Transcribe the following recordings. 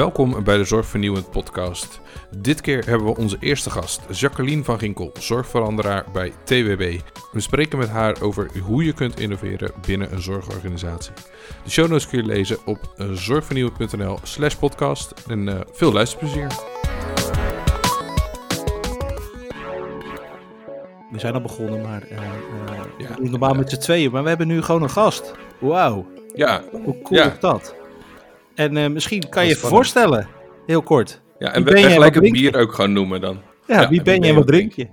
Welkom bij de Zorgvernieuwend podcast. Dit keer hebben we onze eerste gast, Jacqueline van Ginkel, zorgveranderaar bij TWB. We spreken met haar over hoe je kunt innoveren binnen een zorgorganisatie. De show notes kun je lezen op zorgvernieuwend.nl slash podcast en uh, veel luisterplezier. We zijn al begonnen, maar uh, uh, ja, normaal met z'n tweeën, maar we hebben nu gewoon een gast. Wauw. Ja. Hoe cool ja. is dat? En uh, misschien kan je je voorstellen, heel kort. Ja, en ben gelijk het bier ook gewoon noemen dan. Ja, ja wie ben je en wat drink je?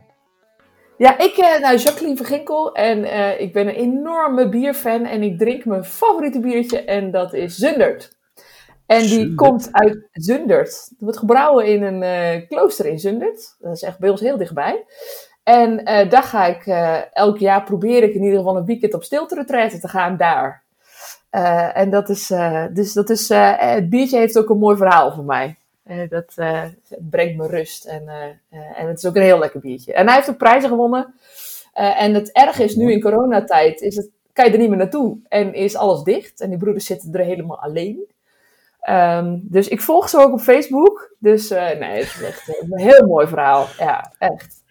Ja, ik ben nou, Jacqueline van Ginkel en uh, ik ben een enorme bierfan en ik drink mijn favoriete biertje en dat is Zundert. En die Zundert. komt uit Zundert. Dat wordt gebrouwen in een uh, klooster in Zundert. Dat is echt bij ons heel dichtbij. En uh, daar ga ik elk jaar probeer ik in ieder geval een weekend op stilte te gaan daar. Uh, en dat is, uh, dus dat is, uh, het biertje heeft ook een mooi verhaal voor mij. dat brengt me rust en, en het is ook een heel lekker biertje. En hij heeft ook prijzen gewonnen. en het erg is nu in coronatijd, is het, kan je er niet meer naartoe en is alles dicht. En die broeders zitten er helemaal alleen. Um, dus ik volg ze ook op Facebook. Dus nee, het is echt een heel mooi verhaal. Ja, echt.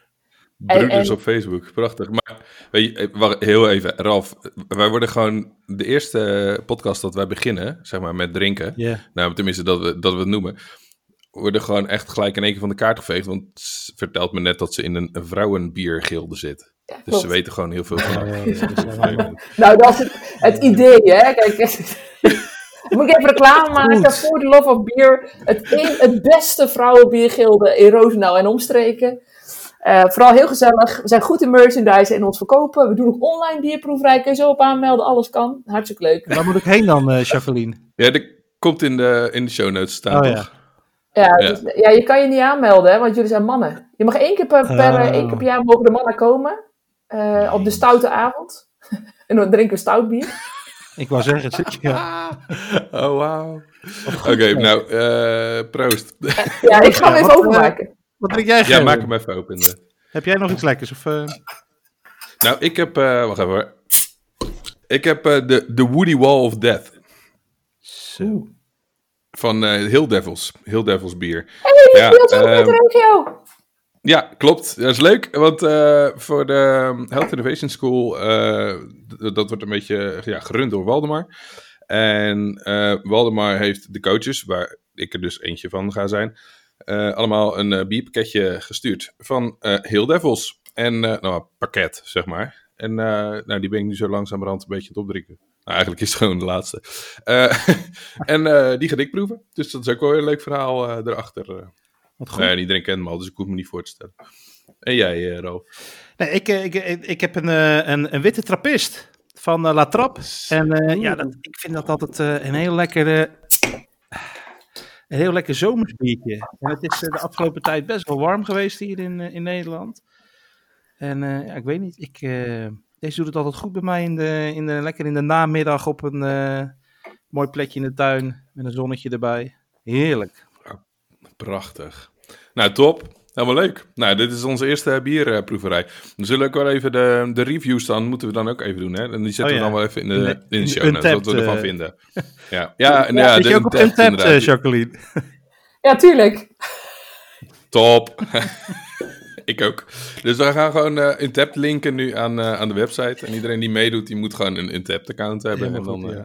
Broeders en, op Facebook, prachtig. Maar weet je, wacht, heel even, Ralf. Wij worden gewoon de eerste podcast dat wij beginnen, zeg maar, met drinken. Yeah. Nou, tenminste dat we, dat we het noemen. Worden gewoon echt gelijk in één keer van de kaart geveegd. Want ze vertelt me net dat ze in een vrouwenbiergilde zit. Ja, dus ze weten gewoon heel veel van. nou, dat is het, het idee, hè. Kijk, moet ik even reclame maken voor de Love of Beer. Het, een, het beste vrouwenbiergilde in Roosendaal en omstreken. Uh, vooral heel gezellig. We zijn goed in merchandise en ons verkopen. We doen ook online bierproeverij. Kun je zo op aanmelden. Alles kan. Hartstikke leuk. Waar moet ik heen dan, uh, Jacqueline? Ja, dat komt in de, in de show notes staan. Oh, toch? Ja. Ja, dus, ja, je kan je niet aanmelden, hè, want jullie zijn mannen. Je mag één keer per, per, oh. één keer per jaar mogen de mannen komen. Uh, op de stoute avond. en dan drinken we stout bier. Ik wou zeggen, zit je. Ja. Oh, wauw. Oké, okay, nou, proost. ja, ik ga hem even openmaken. Wat drink jij, Ja, maak hem even open. De... Heb jij nog iets lekkers? Of, uh... Nou, ik heb... Uh, wacht even hoor. Ik heb uh, de, de Woody Wall of Death. Zo. Van uh, Hill Devils. Hill Devils bier. Hey, ja, um, regio. Ja, klopt. Dat is leuk, want uh, voor de Health Innovation School, uh, dat wordt een beetje ja, gerund door Waldemar. En uh, Waldemar heeft de coaches, waar ik er dus eentje van ga zijn, uh, allemaal een uh, bierpakketje gestuurd van uh, Heel Devils. En, nou, een pakket, zeg maar. En nou, die ben ik nu zo langzamerhand een beetje aan het opdrinken. Nou, eigenlijk is het gewoon de laatste. en die ga ik proeven. Dus dat is ook wel een leuk verhaal erachter. Wat goed. Iedereen kent me al, dus ik hoef me niet voor te stellen. En jij, Ralf? Nee, ik, ik, ik, ik heb een, een, een witte trappist van La Trappe. En ja, dat, ik vind dat altijd een heel lekkere een heel lekker zomersbiertje. En het is de afgelopen tijd best wel warm geweest hier in, in Nederland. En uh, ja, ik weet niet, ik, deze doet het altijd goed bij mij in de, in de, lekker in de namiddag op een mooi plekje in de tuin met een zonnetje erbij. Heerlijk. Prachtig. Nou, top. Helemaal leuk. Nou, dit is onze eerste bierproeverij. We zullen ook wel even de, de reviews dan, moeten we dan ook even doen. Hè? En die zetten oh, ja. we dan wel even in de, in de show notes, wat we ervan vinden. Ja, ja, en, ja, ja, je ook op Untapped, Jacqueline? Ja, tuurlijk. Top. ik ook. Dus we gaan gewoon uh, Untapped linken nu aan, uh, aan de website. En iedereen die meedoet, die moet gewoon een Untapped account hebben. En dan, uh,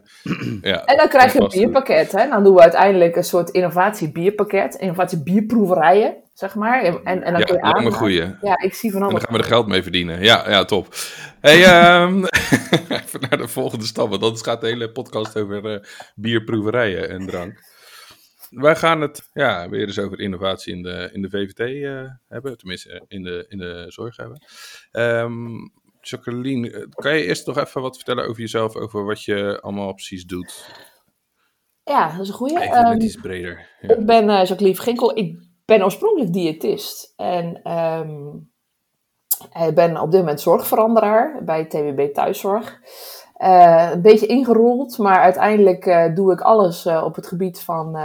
ja, en dan krijg je een bierpakket. Hè? Dan doen we uiteindelijk een soort innovatie bierpakket. Innovatie bierproeverijen, zeg maar. En, en dan ja, kun je aan. Ja, ik zie van alles. En dan gaan we er geld mee verdienen. Ja, ja top. Hey, um, even naar de volgende stap. Want anders gaat de hele podcast over bierproeverijen en drank. Wij gaan het ja, weer eens over innovatie in de, in de VVT uh, hebben. Tenminste, in de, in de zorg hebben. Um, Jacqueline, kan je eerst nog even wat vertellen over jezelf? Over wat je allemaal precies doet? Ja, dat is een goede. Even um, iets breder. Ja. Ik ben uh, Jacqueline Ginkel. Ik ben oorspronkelijk diëtist. En um, ben op dit moment zorgveranderaar bij TWB Thuiszorg. Uh, een beetje ingerold, maar uiteindelijk uh, doe ik alles op het gebied van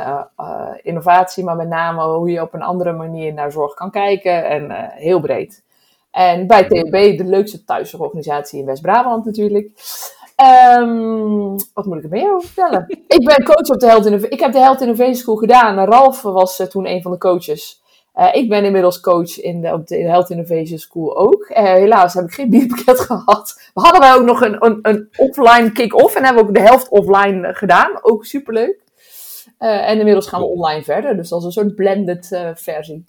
innovatie, maar met name hoe je op een andere manier naar zorg kan kijken en heel breed. En bij TUB, de leukste thuiszorgorganisatie in West-Brabant natuurlijk. Ehm, wat moet ik er meer over vertellen? ik ben coach op de Health Innovation. Ik heb de Health Innovation School gedaan. Ralf was uh, toen een van de coaches. Uh, ik ben inmiddels coach in de, op de Health Innovation School ook. Uh, helaas heb ik geen bierpakket gehad. We hadden wij ook nog een, een, een offline kick-off en hebben we ook de helft offline gedaan. Ook superleuk. en inmiddels gaan we online verder. Dus dat is een soort blended versie.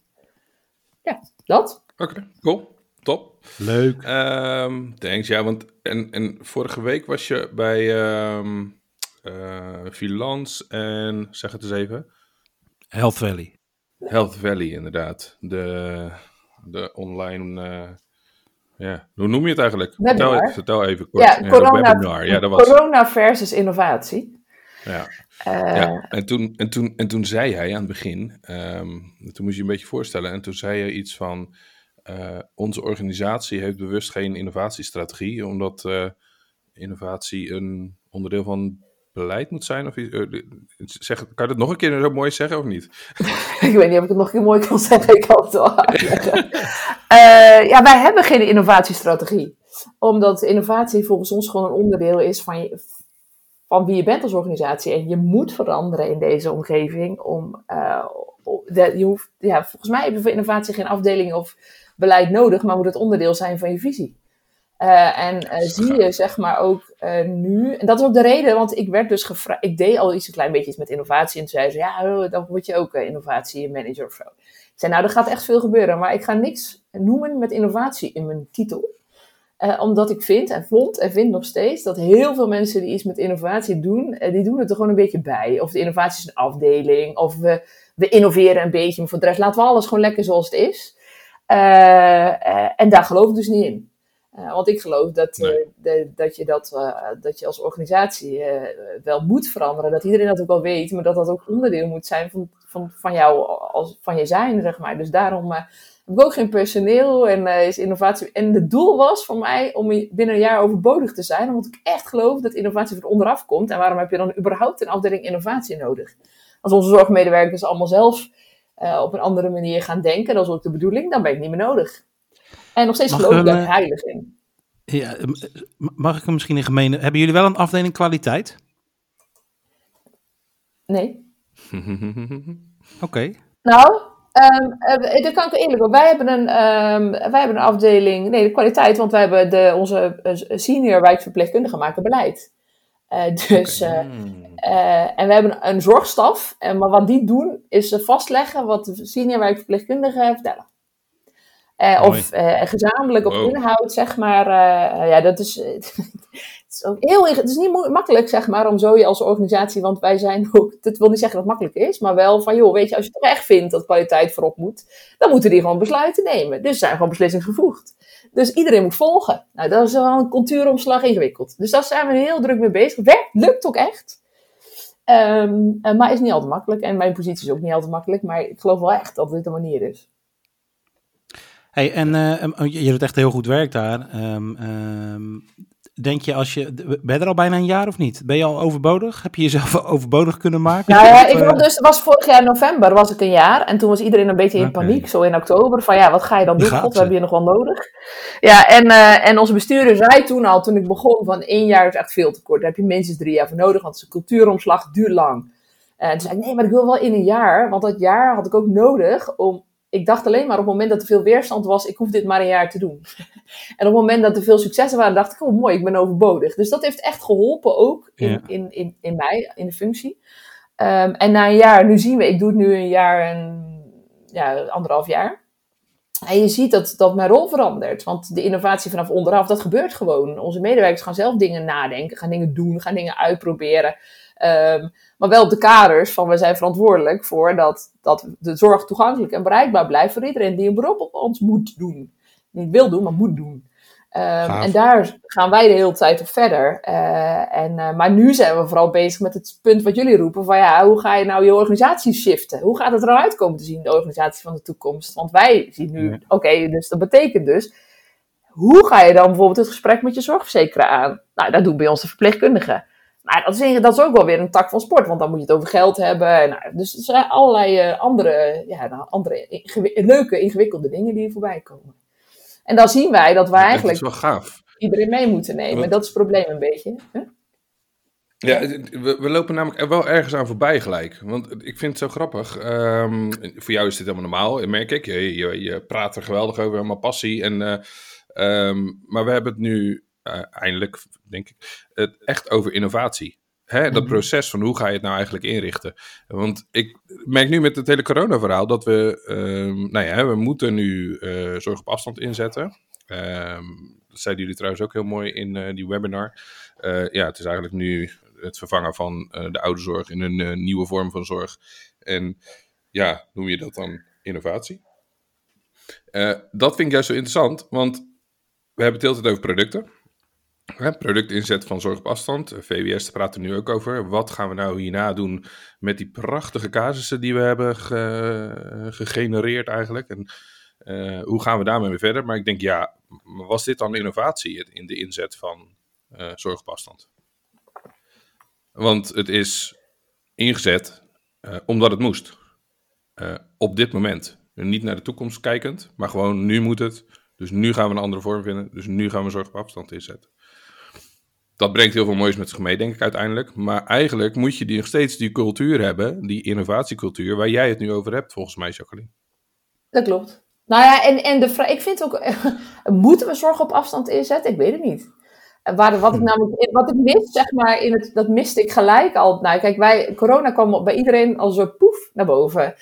Ja, dat. Oké, okay, cool. Top. Leuk. Um, thanks. Ja, want en, en vorige week was je bij um, uh, Vilans en zeg het eens even. Health Valley. Health Valley, inderdaad. De, de online. Uh, ja, hoe noem je het eigenlijk? Vertel, vertel, even kort. Ja, corona, webinar. Ja, dat was... corona versus innovatie. Ja. Uh, ja. En, toen, en, toen, en toen zei hij aan het begin, um, toen moest je een beetje voorstellen, en toen zei je iets van, uh, onze organisatie heeft bewust geen innovatiestrategie, omdat uh, innovatie een onderdeel van beleid moet zijn? Of, uh, zeg, kan je dat nog een keer zo mooi zeggen of niet? ik weet niet of ik het nog een keer mooi kan zeggen. Ik kan het wel ja, wij hebben geen innovatiestrategie. Omdat innovatie volgens ons gewoon een onderdeel is van, je, van wie je bent als organisatie. En je moet veranderen in deze omgeving om... De, je hoeft, ja, volgens mij hebben we voor innovatie geen afdeling of beleid nodig, maar moet het onderdeel zijn van je visie. Uh, en uh, zie je zeg maar ook uh, nu, en dat is ook de reden, want ik werd dus gevraagd, ik deed al iets een klein beetje iets met innovatie en toen zei ze, ja, oh, dan word je ook innovatiemanager of zo. Ik zei, nou, er gaat echt veel gebeuren, maar ik ga niks noemen met innovatie in mijn titel. omdat ik vind en vond en vind nog steeds dat heel veel mensen die iets met innovatie doen, die doen het er gewoon een beetje bij. Of de innovatie is een afdeling, of we, we innoveren een beetje, maar voor de rest laten we alles gewoon lekker zoals het is. Uh, en daar geloof ik dus niet in. Uh, want ik geloof dat, de, dat, je, dat, dat je als organisatie wel moet veranderen. Dat iedereen dat ook wel weet, maar dat dat ook onderdeel moet zijn van, van, van jou, als, van je zijn, zeg maar. Dus daarom heb ik ook geen personeel en is innovatie. En het doel was voor mij om binnen een jaar overbodig te zijn, omdat ik echt geloof dat innovatie van onderaf komt. En waarom heb je dan überhaupt een afdeling innovatie nodig? Als onze zorgmedewerkers allemaal zelf uh, op een andere manier gaan denken, dat is ook de bedoeling, dan ben ik niet meer nodig. En nog steeds geloof ik daar uh, heilig in. Ja, mag ik hem misschien in gemene... Hebben jullie wel een afdeling kwaliteit? Nee. Oké. Okay. Nou, um, dat kan ik eerlijk op. Wij hebben, een, um, wij hebben een afdeling... Nee, de kwaliteit, want wij hebben de, onze senior wijkverpleegkundigen maken beleid. Uh, dus, okay. uh, en we hebben een zorgstaf. En, maar wat die doen, is vastleggen wat de senior wijkverpleegkundigen vertellen. Uh, of gezamenlijk op wow. inhoud, zeg maar. ja, dat is, het is ook heel Het is niet makkelijk, zeg maar, om zo je als organisatie. Want wij zijn ook. Dat wil niet zeggen dat het makkelijk is, maar wel van, joh, weet je, als je toch echt vindt dat kwaliteit voorop moet, dan moeten die gewoon besluiten nemen. Dus zijn gewoon beslissingen Dus iedereen moet volgen. Nou, dat is wel een cultuuromslag ingewikkeld. Dus daar zijn we heel druk mee bezig. Werkt, lukt ook echt. Um, maar is niet altijd makkelijk. En mijn positie is ook niet altijd makkelijk. Maar ik geloof wel echt dat dit de manier is. Hey, en uh, je doet echt heel goed werk daar. Um, denk je als je. Ben je er al bijna een jaar of niet? Ben je al overbodig? Heb je jezelf overbodig kunnen maken? Nou ja, ik was dus, was vorig jaar november was ik een jaar. En toen was iedereen een beetje in okay. paniek, zo in oktober. Van ja, wat ga je dan doen? God, we hebben je nog wel nodig. Ja, en, uh, en onze bestuurder zei toen al, toen ik begon, van één jaar is echt veel te kort. Daar heb je minstens drie jaar voor nodig, want een cultuuromslag, duurt lang. En toen zei ik, nee, maar ik wil wel in een jaar. Want dat jaar had ik ook nodig om ik dacht alleen maar op het moment dat er veel weerstand was, ik hoef dit maar een jaar te doen. en op het moment dat er veel successen waren, dacht ik, oh mooi, ik ben overbodig. Dus dat heeft echt geholpen ook in, ja. in, in, in mij, in de functie. Um, en na een jaar, nu zien we, ik doe het nu een jaar en ja, anderhalf jaar. En je ziet dat, dat mijn rol verandert. Want de innovatie vanaf onderaf, dat gebeurt gewoon. Onze medewerkers gaan zelf dingen nadenken, gaan dingen doen, gaan dingen uitproberen. Um, maar wel op de kaders van we zijn verantwoordelijk voor dat, dat de zorg toegankelijk en bereikbaar blijft voor iedereen die een beroep op ons moet doen. Niet wil doen, maar moet doen. Um, en daar gaan wij de hele tijd op verder. Uh, en, uh, maar nu zijn we vooral bezig met het punt wat jullie roepen: van ja, hoe ga je nou je organisatie shiften? Hoe gaat het eruit komen te zien, de organisatie van de toekomst? Want wij zien nu, ja. oké, okay, dus dat betekent dus, hoe ga je dan bijvoorbeeld het gesprek met je zorgverzekeraar aan? Nou, dat doen bij ons de verpleegkundigen. Maar dat is, dat is ook wel weer een tak van sport, want dan moet je het over geld hebben. Nou, dus er zijn allerlei uh, andere, ja, nou, andere ingewi leuke, ingewikkelde dingen die er voorbij komen. En dan zien wij dat wij eigenlijk. Dat is wel gaaf. iedereen mee moeten nemen. Dat is het probleem een beetje. Hè? Ja, we, we, lopen namelijk wel ergens aan voorbij gelijk. Want ik vind het zo grappig. Ehm, voor jou is dit helemaal normaal, merk ik. Je, je, je praat er geweldig over, helemaal passie. En, uh, um, maar we hebben het nu uh, eindelijk, denk ik, het echt over innovatie. Hè, dat mhm. proces van hoe ga je het nou eigenlijk inrichten? Want ik merk nu met het hele corona-verhaal dat we, um, nou ja, we moeten nu uh, zorg op afstand inzetten. dat zeiden jullie trouwens ook heel mooi in die webinar. ja, het is eigenlijk nu het vervangen van de ouderenzorg in een nieuwe vorm van zorg. En ja, noem je dat dan innovatie? Dat vind ik juist zo interessant, want we hebben het tijd over producten. Productinzet van zorg op afstand. VWS praat er nu ook over. Wat gaan we nou hierna doen met die prachtige casussen die we hebben ge gegenereerd eigenlijk? En uh, hoe gaan we daarmee verder? Maar ik denk, ja, was dit dan innovatie in de inzet van uh, zorg op afstand? Want het is ingezet omdat het moest. Op dit moment. Niet naar de toekomst kijkend, maar gewoon nu moet het. Dus nu gaan we een andere vorm vinden. Dus nu gaan we zorg op afstand inzetten. Dat brengt heel veel moois met zich mee, denk ik uiteindelijk. Maar eigenlijk moet je die nog steeds die cultuur hebben, die innovatiecultuur, waar jij het nu over hebt, volgens mij, Jacqueline. Dat klopt. Nou ja, en, en de ik vind ook, moeten we zorg op afstand inzetten? Ik weet het niet. Waar, wat ik hmm. namelijk, wat ik mis, zeg maar, in het, dat miste ik gelijk al. Nou, kijk, wij, corona kwam bij iedereen als een poef naar boven. Um,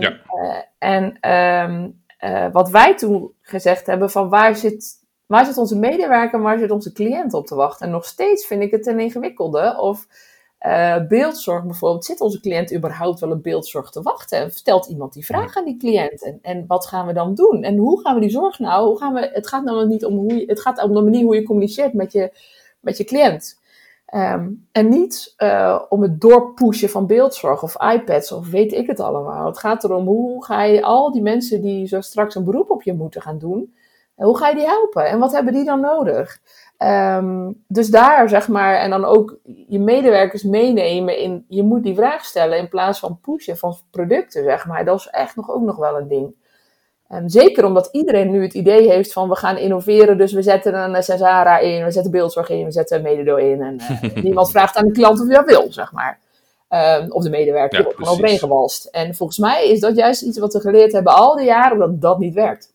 ja. uh, en um, uh, wat wij toen gezegd hebben, van waar zit, waar zit onze medewerker, waar zit onze cliënt op te wachten? En nog steeds vind ik het een ingewikkelde. Of uh, beeldzorg bijvoorbeeld, zit onze cliënt überhaupt wel een beeldzorg te wachten? En stelt iemand die vraag aan die cliënt? En, en wat gaan we dan doen? En hoe gaan we die zorg nou? Hoe gaan we, het gaat namelijk niet om hoe je, het gaat om de manier hoe je communiceert met je, met je cliënt. Um, en niet uh, om het doorpushen van beeldzorg of iPads of weet ik het allemaal. Het gaat erom hoe ga je al die mensen die zo straks een beroep op je moeten gaan doen, hoe ga je die helpen? En wat hebben die dan nodig? Um, dus daar zeg maar, en dan ook je medewerkers meenemen in, je moet die vraag stellen in plaats van pushen van producten, zeg maar. Dat is echt nog, ook nog wel een ding. Um, zeker omdat iedereen nu het idee heeft van we gaan innoveren, dus we zetten een Cesara in, we zetten beeldzorg in, we zetten Mededo in. En uh, niemand vraagt aan de klant of hij dat wil, zeg maar. Um, of de medewerker ja, wordt gewoon overheen gewalst. En volgens mij is dat juist iets wat we geleerd hebben al die jaren, dat dat niet werkt.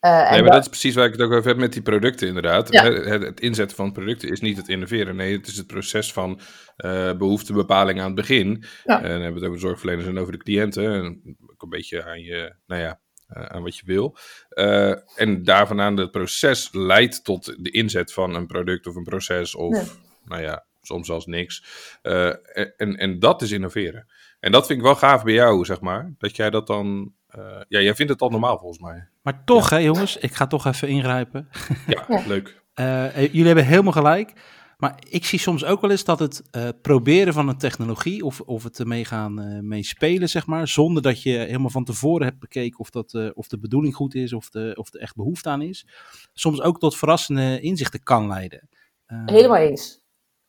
Uh, nee, maar dat is precies waar ik het ook over heb met die producten, inderdaad. Het, het, inzetten van producten is niet het innoveren. Nee, het is het proces van uh, behoeftebepaling aan het begin. Ja. En dan hebben we het over de zorgverleners en over de cliënten. En ook een beetje aan je, nou ja, uh, aan wat je wil. en daar vandaan het proces leidt tot de inzet van een product of een proces. Of, nou ja, soms zelfs niks. en, en dat is innoveren. En dat vind ik wel gaaf bij jou, zeg maar. Dat jij dat dan uh, ja, jij vindt het al normaal volgens mij. Maar toch, hè jongens, ik ga toch even ingrijpen. Ja, leuk. Uh, jullie hebben helemaal gelijk. Maar ik zie soms ook wel eens dat het uh, proberen van een technologie of, of het ermee gaan mee spelen, zeg maar, zonder dat je helemaal van tevoren hebt bekeken of, dat, of de bedoeling goed is of, de, of er echt behoefte aan is, soms ook tot verrassende inzichten kan leiden. helemaal eens.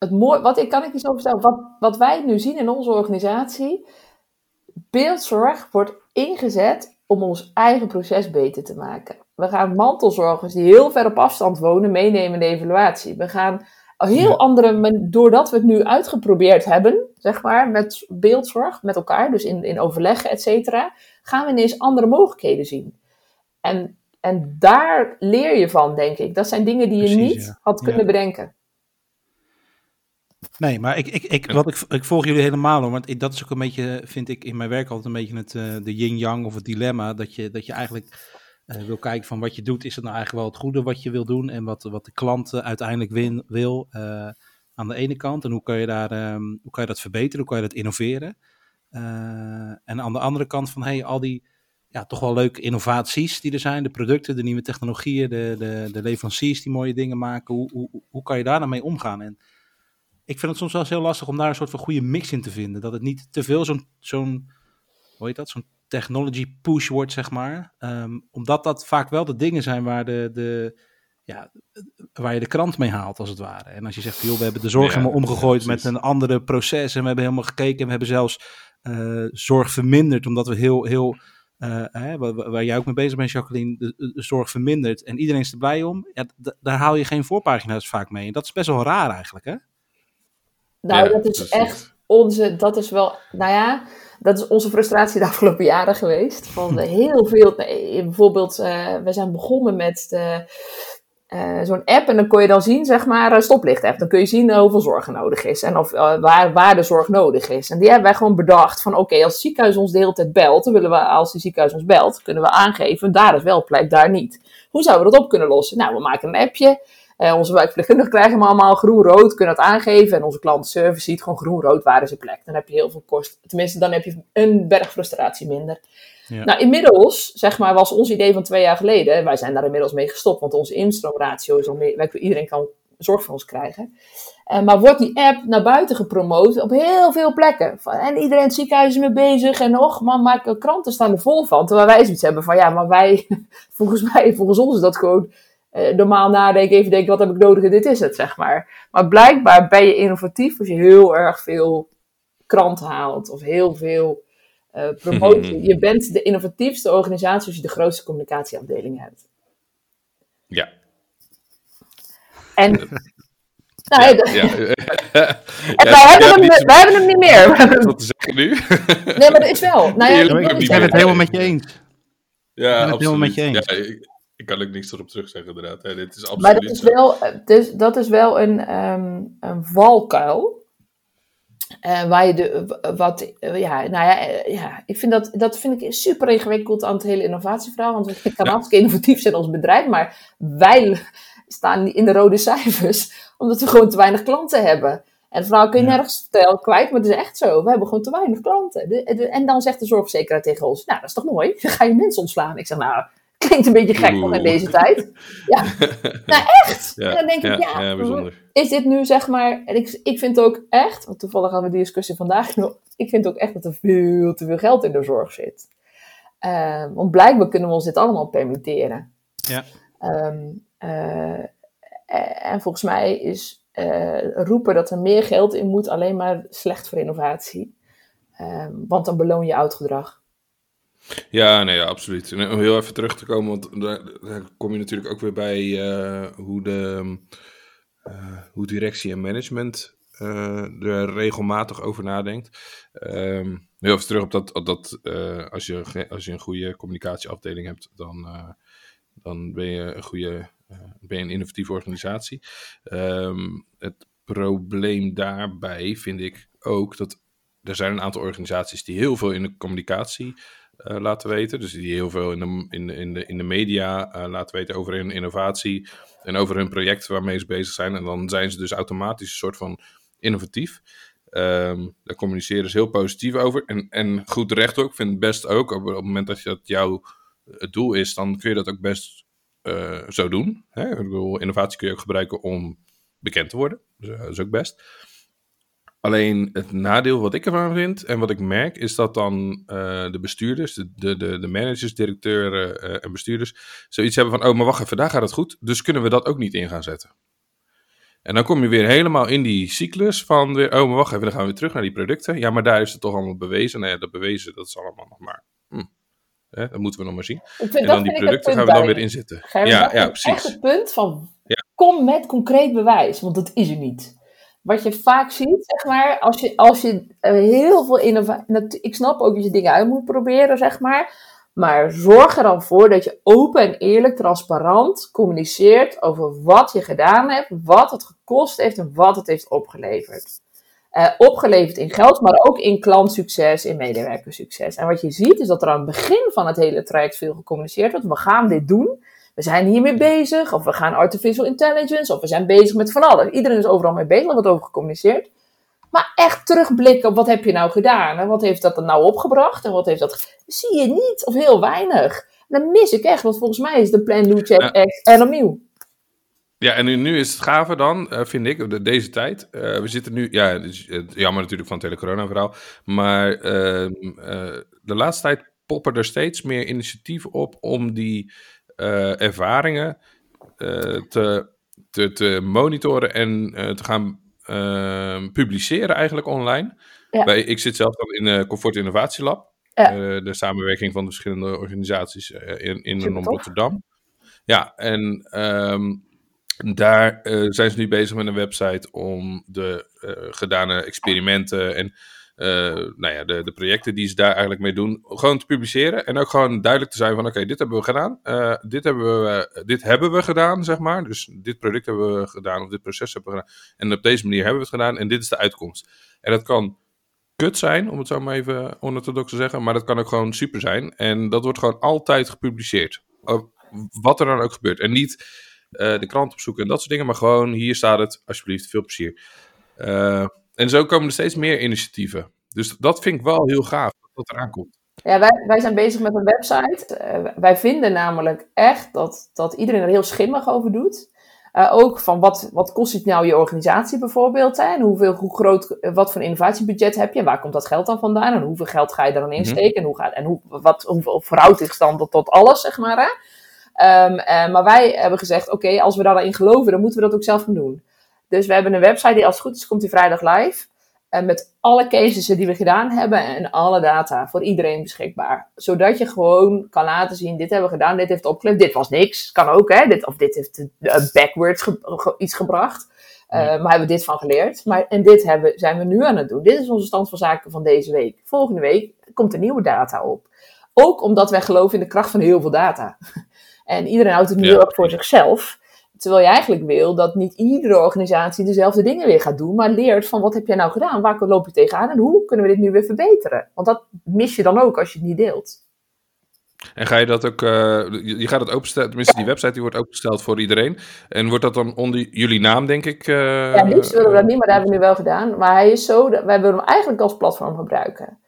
Het mooi, wat ik kan ik niet zo vertellen, wat, wat wij nu zien in onze organisatie, beeldzorg wordt ingezet om ons eigen proces beter te maken. We gaan mantelzorgers die heel ver op afstand wonen meenemen in de evaluatie. We gaan heel andere, doordat we het nu uitgeprobeerd hebben, zeg maar, met beeldzorg, met elkaar, dus in, in overleggen, et cetera, gaan we ineens andere mogelijkheden zien. En, en daar leer je van, denk ik. Dat zijn dingen die je niet had kunnen bedenken. Nee, maar ik, ik, ik, wat ik, ik volg jullie helemaal hoor. Want ik, dat is ook een beetje, vind ik in mijn werk altijd een beetje het, uh, de yin-yang of het dilemma. Dat je, dat je eigenlijk uh, wil kijken van wat je doet. Is het nou eigenlijk wel het goede wat je wil doen? En wat, wat de klant uiteindelijk win, wil uh, aan de ene kant. En hoe kan je, daar, um, hoe kan je dat verbeteren? Hoe kan je dat innoveren? en aan de andere kant van hey, al die ja, toch wel leuke innovaties die er zijn. De producten, de nieuwe technologieën, de, de, de leveranciers die mooie dingen maken. Hoe, hoe, hoe kan je daar nou mee omgaan? En ik vind het soms wel eens heel lastig om daar een soort van goede mix in te vinden. Dat het niet te veel zo'n, zo'n hoe heet dat, zo'n technology push wordt, zeg maar. Um, omdat dat vaak wel de dingen zijn waar, de, de, ja, waar je de krant mee haalt, als het ware. En als je zegt, joh, we hebben de zorg ja, helemaal omgegooid ja, met een andere proces. En we hebben helemaal gekeken en we hebben zelfs uh, zorg verminderd, omdat we heel, heel uh, hè, waar, waar, jij ook mee bezig bent, Jacqueline, de, de zorg vermindert en iedereen is er blij om, ja, daar haal je geen voorpagina's vaak mee. En dat is best wel raar eigenlijk, hè? Nou, dat is echt onze, dat is wel, nou ja, dat is onze frustratie de afgelopen jaren geweest. Van heel veel, bijvoorbeeld, uh, we zijn begonnen met de uh, zo'n app en dan kon je dan zien, zeg maar, stoplicht app. Dan kun je zien hoeveel zorg er nodig is en of, uh, waar, waar de zorg nodig is. En die hebben wij gewoon bedacht van, oké, als het ziekenhuis ons de hele tijd belt, dan willen we, als het ziekenhuis ons belt, kunnen we aangeven, daar is wel plek, daar niet. Hoe zouden we dat op kunnen lossen? Nou, we maken een appje. Uh, onze wijkverpleegkundigen krijgen hem allemaal groen-rood, kunnen dat aangeven. En onze klantenservice ziet gewoon groen-rood, waar is een plek. Dan heb je heel veel kosten. Tenminste, dan heb je een berg frustratie minder. Ja. Nou, inmiddels, zeg maar, was ons idee van twee jaar geleden, wij zijn daar inmiddels mee gestopt, want onze instroomratio is al meer, iedereen kan zorg van ons krijgen. Uh, maar wordt die app naar buiten gepromoot op heel veel plekken. En iedereen het ziekenhuis is mee bezig. En och man, maar kranten staan er vol van. Terwijl wij zoiets hebben van, ja, maar wij, volgens mij, volgens ons is dat gewoon uh, normaal nadenken. Even denken, wat heb ik nodig en dit is het, zeg maar. Maar blijkbaar ben je innovatief als je heel erg veel krant haalt. Of heel veel uh, promotie. je bent de innovatiefste organisatie als je de grootste communicatieafdeling hebt. Ja. En. Nou, ja, ja. en wij, hebben hem, wij hebben hem niet meer. Wat te zeggen nu? nee, maar dat is wel. Nou ja, ik ben het helemaal met je eens. Ja, ik ben het helemaal met je eens. Ja, ik, kan ook niks erop terugzeggen, inderdaad. Ja, dit is absoluut maar dat is wel, dus, dat is wel een, um, een valkuil. Uh, waar je de, wat, uh, ja, nou ja, uh, ja, ik vind dat, dat vind ik super ingewikkeld aan het hele innovatieverhaal. Want ik kan hartstikke innovatief zijn als bedrijf, maar wij staan in de rode cijfers omdat we gewoon te weinig klanten hebben. En vooral kun je nergens vertellen kwijt, maar het is echt zo. We hebben gewoon te weinig klanten. De, de, en dan zegt de zorgverzekeraar tegen ons, nou dat is toch mooi, dan ga je mensen ontslaan. Ik zeg, nou, klinkt een beetje gek nog in deze tijd. Ja, nou echt. Ja, en dan denk ik, ja, ja is dit nu zeg maar... En ik, ik vind ook echt, want toevallig hadden we die discussie vandaag nog... Ik vind ook echt dat er veel te veel geld in de zorg zit. Uh, want blijkbaar kunnen we ons dit allemaal permitteren. Ja. Um, uh, en volgens mij is uh, roepen dat er meer geld in moet alleen maar slecht voor innovatie. Um, want dan beloon je oud gedrag. Ja, nee, absoluut. En om heel even terug te komen, want daar, kom je natuurlijk ook weer bij uh, hoe, de, uh, hoe directie en management uh, er regelmatig over nadenkt. Um, heel even terug op dat, dat als, je, als je een goede communicatieafdeling hebt, dan, dan ben je een goede, ben je een innovatieve organisatie. Um, het probleem daarbij vind ik ook dat er zijn een aantal organisaties die heel veel in de communicatie uh, laten weten. Dus die heel veel in de, in de, in de, in de media uh, laten weten over hun innovatie en over hun project waarmee ze bezig zijn. En dan zijn ze dus automatisch een soort van innovatief. Um, daar communiceren ze heel positief over. En, en goed terecht ook. Ik vind het best ook. Op, het moment dat dat jouw doel is, dan kun je dat ook best zo doen. Hè? Ik bedoel, innovatie kun je ook gebruiken om bekend te worden. Dus dat is ook best. Alleen het nadeel wat ik ervan vind en wat ik merk, is dat dan uh, de bestuurders, de, de, de, managers, directeuren uh, en bestuurders, zoiets hebben van: oh, maar wacht even, daar gaat het goed, dus kunnen we dat ook niet in gaan zetten. En dan kom je weer helemaal in die cyclus van weer, oh, maar wacht even, dan gaan we weer terug naar die producten. Ja, maar daar is het toch allemaal bewezen. Nou ja, dat bewezen, dat is allemaal nog maar. Hm. Hè, dat moeten we nog maar zien. En dan die producten gaan we dan weer inzetten. Ja, ja, precies. Echt het punt van, ja. kom met concreet bewijs, want dat is er niet wat je vaak ziet, zeg maar, als je, als je uh, heel veel innovatie. Ik snap ook dat je dingen uit moet proberen, zeg maar. Maar zorg er dan voor dat je open en eerlijk, transparant communiceert over wat je gedaan hebt, wat het gekost heeft en wat het heeft opgeleverd. Uh, opgeleverd in geld, maar ook in klantsucces, in medewerkersucces. En wat je ziet is dat er aan het begin van het hele traject veel gecommuniceerd wordt. We gaan dit doen we zijn hiermee bezig, of we gaan artificial intelligence, of we zijn bezig met van alles. Iedereen is overal mee bezig, er wordt over gecommuniceerd. Maar echt terugblikken op wat heb je nou gedaan en wat heeft dat er nou opgebracht en wat heeft dat... Zie je niet, of heel weinig. dan mis ik echt, want volgens mij is de Plan New Check ja. Act en opnieuw. Ja, en nu, nu is het gave dan, uh, vind ik, de, deze tijd. Uh, we zitten nu, ja, het is, het, jammer natuurlijk van het hele corona-verhaal. Maar uh, de laatste tijd poppen er steeds meer initiatieven op om die uh, ervaringen uh, te, te, te, monitoren en uh, te gaan ehm, publiceren eigenlijk online. Ja. Ik zit zelf dan in de Comfort Innovatie Lab. de samenwerking van de verschillende organisaties in, in en om Rotterdam. Ja, en ehm, daar zijn ze nu bezig met een website om de gedane experimenten en uh, nou ja, de, de projecten die ze daar eigenlijk mee doen, gewoon te publiceren. En ook gewoon duidelijk te zijn van, oké, dit hebben we gedaan. Uh, dit, hebben we, dit hebben we gedaan, zeg maar. Dus dit product hebben we gedaan, of dit proces hebben we gedaan. En op deze manier hebben we het gedaan en dit is de uitkomst. En dat kan kut zijn, om het zo maar even onorthodox te zeggen. Maar dat kan ook gewoon super zijn. En dat wordt gewoon altijd gepubliceerd. Wat er dan ook gebeurt. En niet de krant opzoeken en dat soort dingen. Maar gewoon, hier staat het, alsjeblieft, veel plezier. Uh, en zo komen er steeds meer initiatieven. Dus dat vind ik wel heel gaaf, dat dat eraan komt. Ja, wij, wij zijn bezig met een website. Uh, wij vinden namelijk echt dat, dat iedereen er heel schimmig over doet. Uh, ook van wat, wat kost het nou je organisatie bijvoorbeeld? Hè? En hoeveel, hoe groot, wat voor innovatiebudget heb je? En waar komt dat geld dan vandaan? En hoeveel geld ga je er dan insteken? Mhm. En, hoe gaat, en hoe, wat, hoeveel verhoudt zich dan tot, tot alles, zeg maar. Hè? Um, uh, maar wij hebben gezegd, oké, als we daarin geloven, dan moeten we dat ook zelf gaan doen. Dus we hebben een website die als het goed is, komt die vrijdag live. En met alle cases die we gedaan hebben en alle data voor iedereen beschikbaar. Zodat je gewoon kan laten zien, dit hebben we gedaan, dit heeft opgeleverd, dit was niks. Kan ook, hè. Dit, of dit heeft backwards iets gebracht. Uh, maar hebben we dit van geleerd. Maar, en dit hebben, zijn we nu aan het doen. Dit is onze stand van zaken van deze week. Volgende week komt er nieuwe data op. Ook omdat wij geloven in de kracht van heel veel data. En iedereen houdt het nu ook voor zichzelf. Terwijl je eigenlijk wil dat niet iedere organisatie dezelfde dingen weer gaat doen, maar leert van wat heb jij nou gedaan, waar loop je tegenaan en hoe kunnen we dit nu weer verbeteren? Want dat mis je dan ook als je het niet deelt. En ga je dat ook, uh, je gaat het openstellen, tenminste die website die wordt opengesteld voor iedereen. En wordt dat dan onder jullie naam, denk ik? Uh, ja, liefst willen we dat niet, maar dat hebben we nu wel gedaan. Maar hij is zo, wij willen hem eigenlijk als platform gebruiken.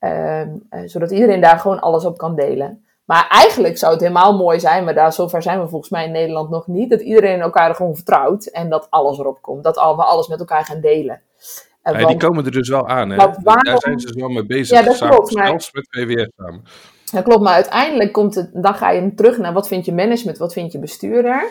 Uh, zodat iedereen daar gewoon alles op kan delen. Maar eigenlijk zou het helemaal mooi zijn, maar daar, zover zijn we volgens mij in Nederland nog niet, dat iedereen elkaar gewoon vertrouwt en dat alles erop komt. Dat we alles met elkaar gaan delen. Ja, die komen er dus wel aan, hè? Daar zijn ze dus wel mee bezig. Ja, dat samen, klopt. Maar... Met VWS samen. Dat klopt, maar uiteindelijk komt het, dan ga je terug naar wat vind je management, wat vind je bestuurder.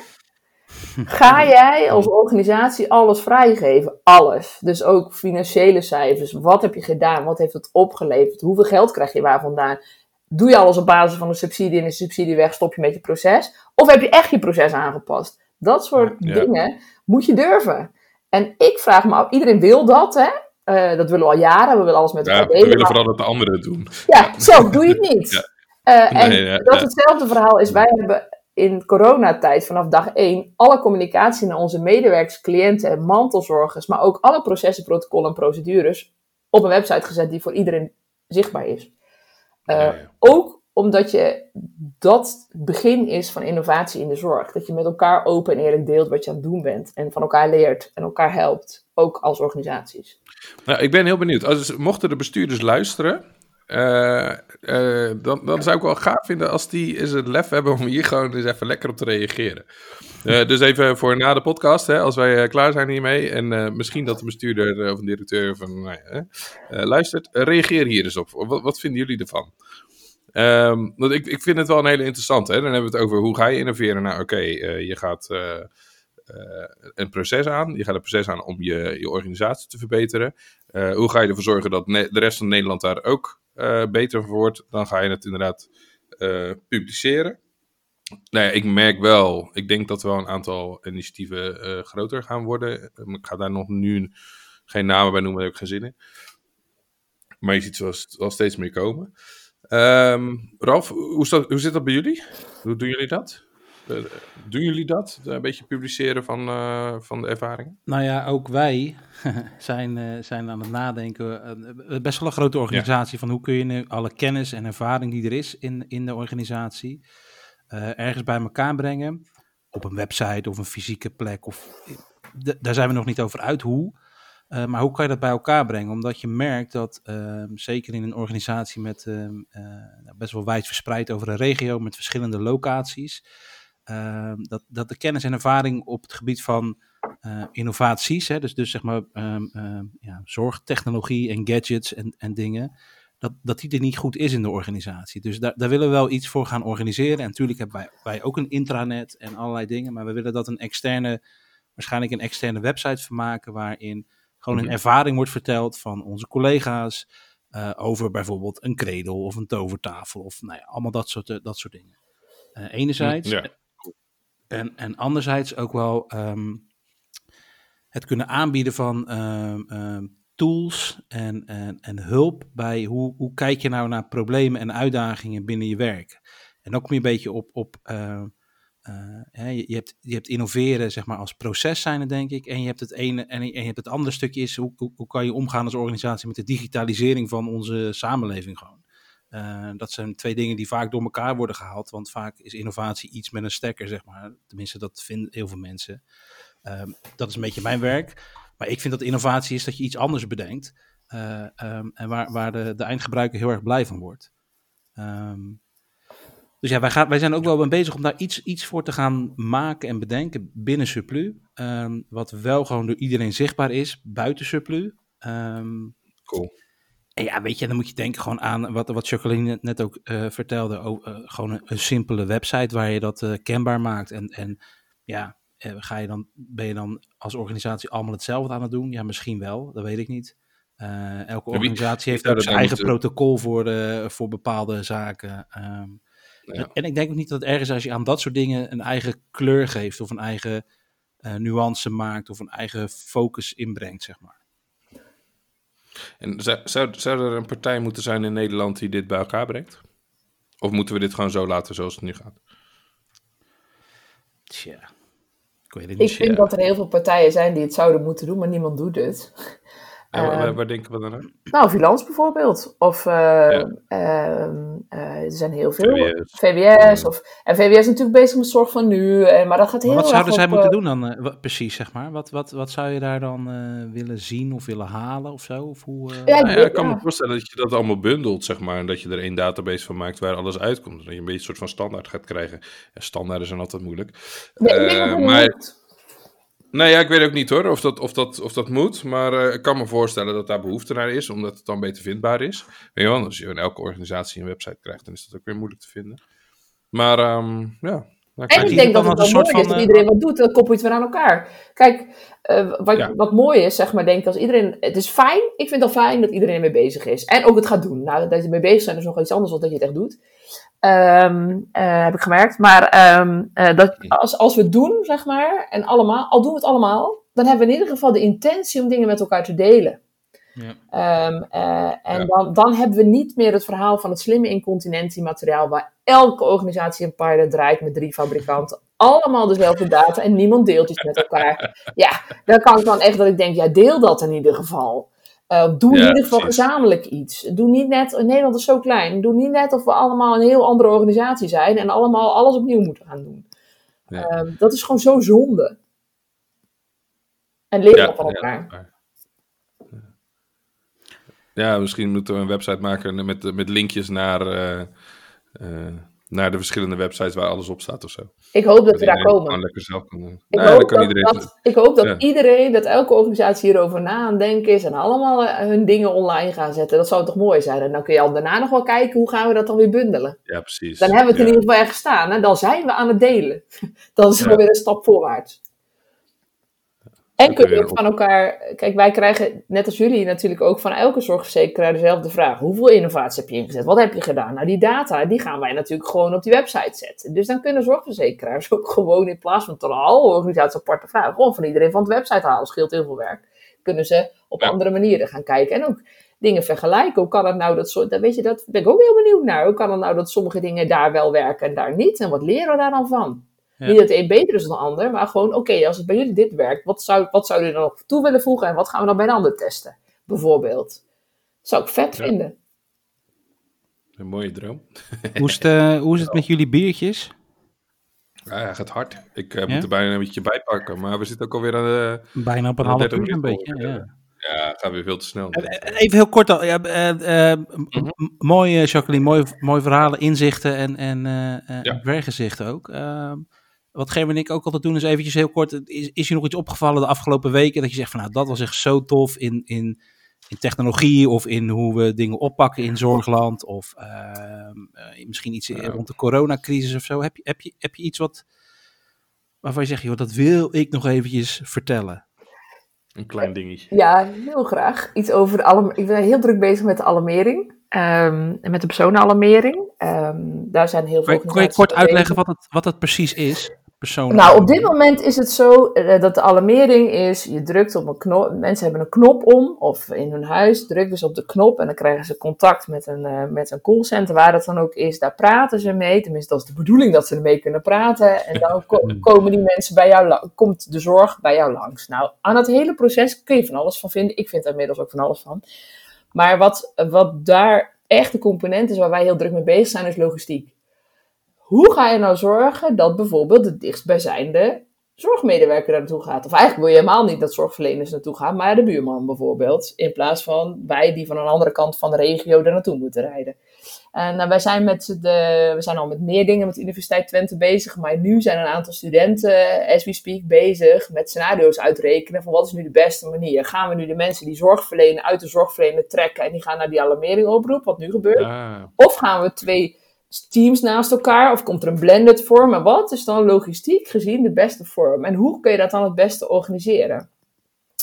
Ga jij als organisatie alles vrijgeven? Alles. Dus ook financiële cijfers. Wat heb je gedaan? Wat heeft het opgeleverd? Hoeveel geld krijg je waar vandaan? Doe je alles op basis van een subsidie en een subsidie weg, stop je met je proces? Of heb je echt je proces aangepast? Dat soort dingen moet je durven. En ik vraag me af, iedereen wil dat, hè? Uh, dat willen we al jaren, we willen alles met elkaar ja, delen. We willen vooral dat de anderen het doen. Ja, zo, doe je het niet. Uh, en nee, dat hetzelfde verhaal is, wij hebben in coronatijd vanaf dag één alle communicatie naar onze medewerkers, cliënten en mantelzorgers, maar ook alle processen, protocollen en procedures op een website gezet die voor iedereen zichtbaar is. Uh, Ook omdat je dat begin is van innovatie in de zorg. Dat je met elkaar open en eerlijk deelt wat je aan het doen bent. En van elkaar leert en elkaar helpt. Ook als organisaties. Nou, ik ben heel benieuwd. Als, mochten de bestuurders luisteren. Uh, uh, dan, dan zou ik wel gaaf vinden als die eens het lef hebben om hier gewoon eens even lekker op te reageren. Uh, dus even voor na de podcast, hè, als wij klaar zijn hiermee. En misschien dat de bestuurder of een directeur van nou luistert. reageer hier eens op. Wat, vinden jullie ervan? Um, want ik, ik vind het wel een hele interessante. Dan hebben we het over hoe ga je innoveren. Nou, oké, je gaat een proces aan. Je gaat een proces aan om je, je organisatie te verbeteren. hoe ga je ervoor zorgen dat de rest van Nederland daar ook beter wordt, dan ga je het inderdaad uh, publiceren. Nou ja, ik merk wel, ik denk dat wel een aantal initiatieven uh, groter gaan worden. Ik ga daar nog nu geen namen bij noemen, daar heb ik geen zin in. Maar je ziet ze wel, steeds meer komen. Um, Ralf, hoe, hoe zit dat bij jullie? Hoe doen jullie dat? Eh, doen jullie dat? Een beetje publiceren van, uh, van de ervaringen? Nou ja, ook wij zijn, uh, zijn aan het nadenken. Uh, best wel een grote organisatie van hoe kun je nu alle kennis en ervaring die er is in, in de organisatie ergens bij elkaar brengen. Op een website of een fysieke plek. Of, daar zijn we nog niet over uit hoe. maar hoe kan je dat bij elkaar brengen? Omdat je merkt dat, ehm, zeker in een organisatie met ehm, best wel wijd verspreid over een regio, met verschillende locaties, Ehm, dat, dat de kennis en ervaring op het gebied van uh, innovaties, hè, dus, dus zeg maar um, ja, zorgtechnologie en gadgets en, en dingen, dat, dat die er niet goed is in de organisatie. Dus daar, daar willen we wel iets voor gaan organiseren. En natuurlijk hebben wij, wij ook een intranet en allerlei dingen, maar we willen dat een externe, waarschijnlijk een externe website van maken, waarin gewoon een mhm. ervaring wordt verteld van onze collega's, eh, over bijvoorbeeld een kredel of een tovertafel of nou ja, allemaal dat soort, eh, dat soort dingen. Uh, enerzijds. Ja. En, en anderzijds ook wel ehm, het kunnen aanbieden van ehm, ehm, tools en, en, en hulp bij hoe, hoe kijk je nou naar problemen en uitdagingen binnen je werk. En dan kom je een beetje op, op hè, je, je, hebt, je hebt innoveren zeg maar als proces zijn denk ik. En je hebt het ene en, je hebt het andere stukje is hoe, hoe kan je omgaan als organisatie met de digitalisering van onze samenleving gewoon. Uh, dat zijn twee dingen die vaak door elkaar worden gehaald. Want vaak is innovatie iets met een stekker, zeg maar. Tenminste, dat vinden heel veel mensen. Um, dat is een beetje mijn werk. Maar ik vind dat innovatie is dat je iets anders bedenkt. Uh, um, en waar, waar de, de, eindgebruiker heel erg blij van wordt. Um, dus ja, wij, gaan, wij zijn ook wel bezig om daar iets, iets voor te gaan maken en bedenken binnen Surplus. wat wel gewoon door iedereen zichtbaar is, buiten Surplus. cool. En ja, weet je, dan moet je denken gewoon aan wat, wat Jacqueline net ook uh, vertelde. Uh, gewoon een, een, simpele website waar je dat uh, kenbaar maakt. En, en ja, ga je dan, ben je dan als organisatie allemaal hetzelfde aan het doen? Ja, misschien wel, dat weet ik niet. elke organisatie heeft ook zijn eigen protocol voor, voor bepaalde zaken. Um, ja. En ik denk ook niet dat ergens als je aan dat soort dingen een eigen kleur geeft of een eigen nuance maakt of een eigen focus inbrengt, zeg maar. En zou, zou, zou er een partij moeten zijn in Nederland die dit bij elkaar brengt? Of moeten we dit gewoon zo laten zoals het nu gaat? Tja, ik weet het Ik vind dat er heel veel partijen zijn die het zouden moeten doen, maar niemand doet het. En waar, waar, waar denken we dan aan? Nou, Vilans bijvoorbeeld. Of uh, Ja. ehm, eh, er zijn heel veel. VWS. VWS. Of, en VWS is natuurlijk bezig met zorg van nu. En, maar dat gaat heel Maar wat erg zouden zij op, moeten eh, doen dan eh, wat- precies, zeg maar? Wat, wat, wat zou je daar dan eh, willen zien of willen halen of zo? Of hoe, eh, Ja, Nou ja, ik kan ja. me voorstellen dat je dat allemaal bundelt, zeg maar. En dat je er één database van maakt waar alles uitkomt. Dat je een beetje een soort van standaard gaat krijgen. Ja, standaarden zijn altijd moeilijk. Nee, ik denk Eh, dat het maar-. Nou ja, ik weet ook niet hoor of dat, of dat, of dat moet. Maar eh, ik kan me voorstellen dat daar behoefte naar is, omdat het dan beter vindbaar is. Weet je wel, als je in elke organisatie een website krijgt, dan is dat ook weer moeilijk te vinden. Maar ehm, ja. En ik denk dat het wel mooi is dat eh, iedereen wat doet, dan koppel je het weer aan elkaar. Kijk, eh, wat, Ja. wat mooi is, zeg maar, denk ik, als iedereen... Het is fijn, ik vind het al fijn dat iedereen ermee bezig is. En ook het gaat doen. Nou, dat je ermee bezig bent is nog iets anders dan dat je het echt doet. Ehm, eh, heb ik gemerkt. Maar ehm, eh, dat, als, als we het doen, zeg maar, en allemaal, al doen we het allemaal, dan hebben we in ieder geval de intentie om dingen met elkaar te delen. Ja. Ehm, eh, en Ja. dan, dan hebben we niet meer het verhaal van het slimme incontinentiemateriaal, waar elke organisatie een pilot draait met drie fabrikanten. Allemaal dezelfde data en niemand deelt iets met elkaar. Ja, dan kan ik dan echt dat ik denk, ja, deel dat in ieder geval. Eh, doe in ieder geval precies. gezamenlijk iets. Doe niet net, Nederland is zo klein, doe niet net of we allemaal een heel andere organisatie zijn en allemaal alles opnieuw moeten gaan doen. Ja. Ehm, dat is gewoon zo zonde. En leren van elkaar. Ja, misschien moeten we een website maken met, met linkjes naar, eh, eh, naar de verschillende websites waar alles op staat of zo. Ik hoop dat we daar komen. lekker zelf kan doen. Ik Nou, hoop, kan dat, iedereen- dat- ik hoop dat Ja. iedereen, dat elke organisatie hierover na aan het denken is en allemaal eh, hun dingen online gaan zetten. Dat zou toch mooi zijn? En dan kun je al daarna nog wel kijken hoe gaan we dat dan weer bundelen. Ja, precies. Dan hebben we het in Ja. ieder geval ergens staan. En dan zijn we aan het delen. Dan is Ja. weer een stap voorwaarts. En Dan kun kun je je ook van elkaar... Kijk, wij krijgen, net als jullie natuurlijk ook van elke zorgverzekeraar dezelfde vraag. Hoeveel innovatie heb je ingezet? Wat heb je gedaan? Nou, die data, die gaan wij natuurlijk gewoon op die website zetten. Dus dan kunnen zorgverzekeraars ook gewoon in plaats van tot alle organisaties aparte vragen, gewoon van iedereen van de website halen. Scheelt heel veel werk. Kunnen ze op Ja. andere manieren gaan kijken. En ook dingen vergelijken. Hoe kan het nou dat soort, dat weet je, dat ben ik ook heel benieuwd naar. Hoe kan het nou dat sommige dingen daar wel werken en daar niet? En wat leren we daar dan van? Ja. Niet dat de een beter is dan de ander, maar gewoon, oké, als het bij jullie dit werkt, wat zou, wat zou je er dan nog toe willen voegen en wat gaan we dan bij de ander testen? Bijvoorbeeld. zou ik vet Ja. vinden. Een mooie droom. Hoe, is het, eh, hoe is het met jullie biertjes? Ja, hij gaat hard. Ik eh, Ja? moet er bijna een beetje bij pakken. Maar we zitten ook alweer aan de... Bijna op een half 30 uur een beetje. Ja. Ja, gaat weer veel te snel. Eh, Even heel kort al. Ja, eh, eh, Mhm. m- mooi, Jacqueline. Mooi, mooi verhalen, inzichten en, en, eh eh, Ja. en werkgezichten ook. Wat Gerben en ik ook altijd doen is eventjes heel kort. Is, is je nog iets opgevallen de afgelopen weken dat je zegt van nou dat was echt zo tof in, in, in technologie of in hoe we dingen oppakken in zorgland of ehm, eh, misschien iets rond de coronacrisis of zo. Heb je, heb je, heb je iets wat waarvan je zegt joh dat wil ik nog eventjes vertellen? Een klein dingetje. Ja, heel graag. Iets over de alarm. Ik ben heel druk bezig met de alarmering. ehm, en met de personenalarmering. Ehm, daar zijn heel veel Kun je, kun je kort uitleggen wat het, wat het precies is? Nou, op dit moment is het zo eh, dat de alarmering is, je drukt op een knop, mensen hebben een knop om, of in hun huis drukken ze op de knop en dan krijgen ze contact met een, eh, met een callcenter, waar dat dan ook is, daar praten ze mee, tenminste dat is de bedoeling dat ze ermee kunnen praten, en dan ko- komen die mensen bij jou, komt de zorg bij jou langs. Nou, aan het hele proces kun je van alles van vinden, ik vind daar inmiddels ook van alles van, maar wat, wat daar echt de component is waar wij heel druk mee bezig zijn, is logistiek. Hoe ga je nou zorgen dat bijvoorbeeld de dichtstbijzijnde zorgmedewerker daar naartoe gaat? Of eigenlijk wil je helemaal niet dat zorgverleners naartoe gaan, maar de buurman bijvoorbeeld. In plaats van wij die van een andere kant van de regio er naartoe moeten rijden. En nou, wij zijn, met de, we zijn al met meer dingen met de Universiteit Twente bezig. Maar nu zijn een aantal studenten, as we speak, bezig met scenario's uitrekenen. Van wat is nu de beste manier? Gaan we nu de mensen die zorg verlenen uit de zorgverlener trekken en die gaan naar die alarmering oproep, wat nu gebeurt? Ah, Of gaan we twee teams naast elkaar? Of komt er een blended vorm? En wat is dan logistiek gezien de beste vorm? En hoe kun je dat dan het beste organiseren?